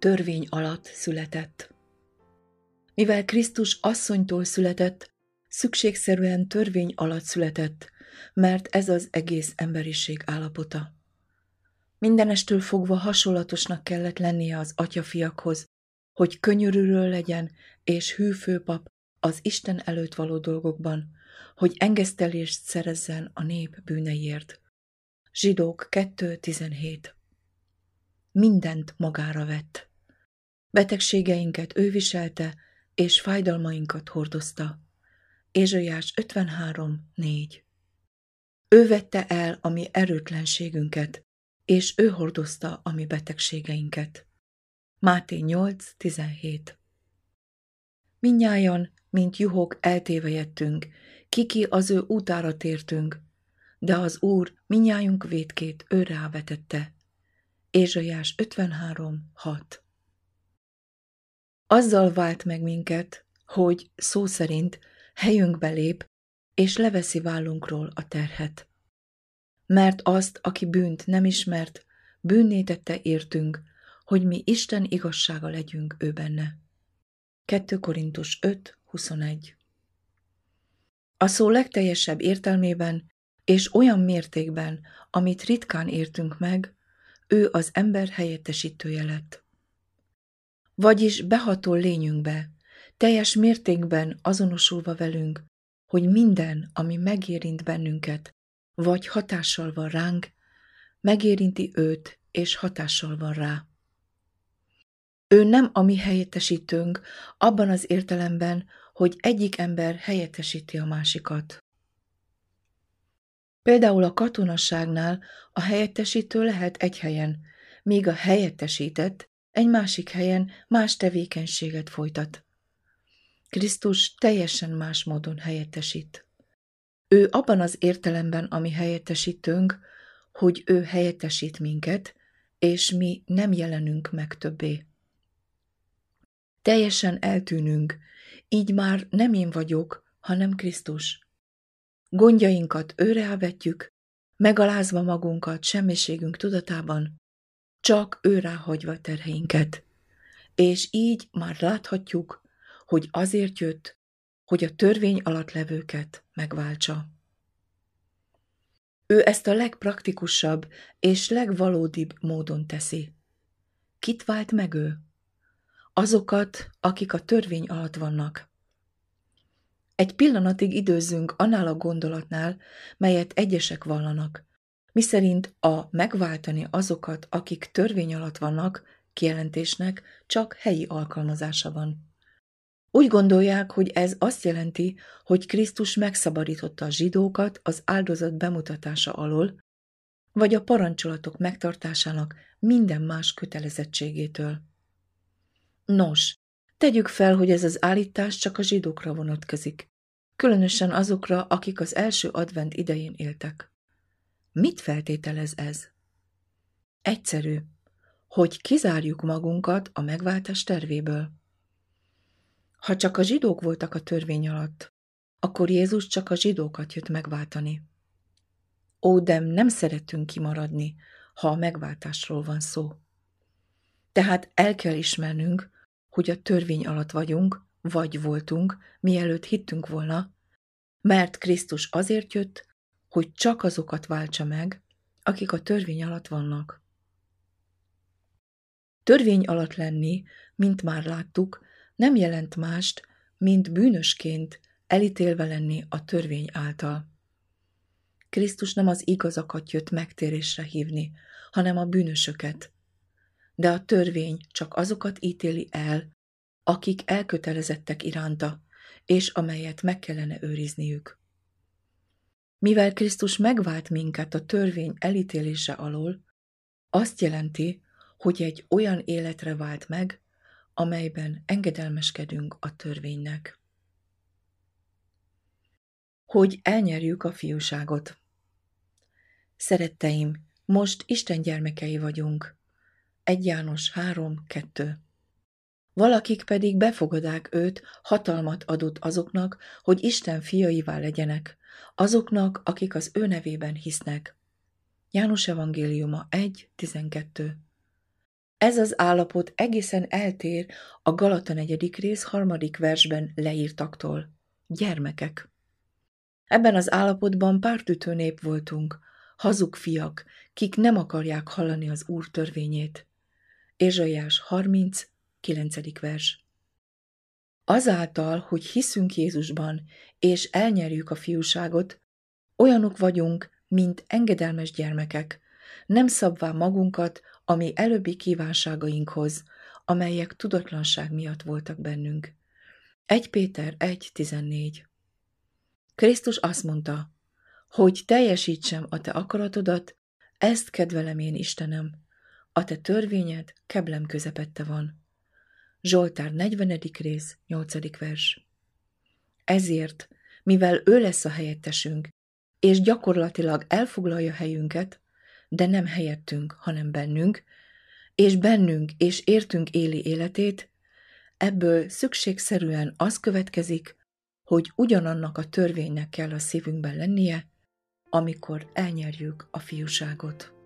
törvény alatt született. Mivel Krisztus asszonytól született, szükségszerűen törvény alatt született, mert ez az egész emberiség állapota. Mindenestől fogva hasonlatosnak kellett lennie az atyafiakhoz, hogy könyörülő legyen és hűfőpap az Isten előtt való dolgokban, hogy engesztelést szerezzen a nép bűneiért. Zsidók 2.17 Mindent magára vett. Betegségeinket ő viselte, és fájdalmainkat hordozta. Ézsaiás 53.4 Ő vette el a mi erőtlenségünket, és ő hordozta a mi betegségeinket. Máté 8.17 Minnyájan, mint juhok eltévejettünk, kiki az ő útára tértünk, de az Úr minnyájunk vétkét őre vetette. Ézsaiás 53.6 Azzal vált meg minket, hogy szó szerint helyünkbe lép, és leveszi vállunkról a terhet. Mert azt, aki bűnt nem ismert, bűnné tette értünk, hogy mi Isten igazsága legyünk ő benne. 2 Korintus 5, 21 A szó legteljesebb értelmében és olyan mértékben, amit ritkán értünk meg, ő az ember helyettesítője lett. Vagyis behatol lényünkbe, teljes mértékben azonosulva velünk, hogy minden, ami megérint bennünket, vagy hatással van ránk, megérinti őt, és hatással van rá. Ő nem a mi helyettesítőnk abban az értelemben, hogy egyik ember helyettesíti a másikat. Például a katonasságnál a helyettesítő lehet egy helyen, míg a helyettesített egy másik helyen más tevékenységet folytat. Krisztus teljesen más módon helyettesít. Ő abban az értelemben, ami helyettesítőnk, hogy ő helyettesít minket, és mi nem jelenünk meg többé. Teljesen eltűnünk, így már nem én vagyok, hanem Krisztus. Gondjainkat őre megalázva magunkat semmiségünk tudatában, csak őrá hagyva terheinket. És így már láthatjuk, hogy azért jött, hogy a törvény alatt levőket megváltsa. Ő ezt a legpraktikusabb és legvalódibb módon teszi. Kit vált meg ő? Azokat, akik a törvény alatt vannak. Egy pillanatig időzzünk annál a gondolatnál, melyet egyesek vallanak, miszerint a megváltani azokat, akik törvény alatt vannak, kijelentésnek csak helyi alkalmazása van. Úgy gondolják, hogy ez azt jelenti, hogy Krisztus megszabadította a zsidókat az áldozat bemutatása alól, vagy a parancsolatok megtartásának minden más kötelezettségétől. Nos, tegyük fel, hogy ez az állítás csak a zsidókra vonatkozik, különösen azokra, akik az első advent idején éltek. Mit feltételez ez? Egyszerű, hogy kizárjuk magunkat a megváltás tervéből. Ha csak a zsidók voltak a törvény alatt, akkor Jézus csak a zsidókat jött megváltani. Ó, de nem szeretünk kimaradni, ha a megváltásról van szó. Tehát el kell ismernünk, hogy a törvény alatt vagyunk, vagy voltunk, mielőtt hittünk volna, mert Krisztus azért jött, hogy csak azokat váltsa meg, akik a törvény alatt vannak. Törvény alatt lenni, mint már láttuk, nem jelent mást, mint bűnösként elítélve lenni a törvény által. Krisztus nem az igazakat jött megtérésre hívni, hanem a bűnösöket. De a törvény csak azokat ítéli el, akik elkötelezettek iránta, és amelyet meg kellene őrizniük. Mivel Krisztus megvált minket a törvény elítélése alól, azt jelenti, hogy egy olyan életre vált meg, amelyben engedelmeskedünk a törvénynek. Hogy elnyerjük a fiúságot. Szeretteim, most Isten gyermekei vagyunk. 1 János 3, 2. Valakik pedig befogadák őt, hatalmat adott azoknak, hogy Isten fiaivá legyenek, azoknak, akik az ő nevében hisznek. János evangéliuma 1.12 Ez az állapot egészen eltér a Galata negyedik rész harmadik versben leírtaktól. Gyermekek. Ebben az állapotban pártütő nép voltunk, hazug fiak, kik nem akarják hallani az Úr törvényét. Ézsaiás 30, 9. vers. Azáltal, hogy hiszünk Jézusban, és elnyerjük a fiúságot, olyanok vagyunk, mint engedelmes gyermekek, nem szabvá magunkat a mi előbbi kívánságainkhoz, amelyek tudatlanság miatt voltak bennünk. 1 Péter 1.14 Krisztus azt mondta, hogy teljesítsem a te akaratodat, ezt kedvelem én, Istenem. A te törvényed keblem közepette van. Zsoltár 40. rész, 8. vers. Ezért, mivel ő lesz a helyettesünk, és gyakorlatilag elfoglalja helyünket, de nem helyettünk, hanem bennünk, és bennünk és értünk éli életét, ebből szükségszerűen az következik, hogy ugyanannak a törvénynek kell a szívünkben lennie, amikor elnyerjük a fiúságot.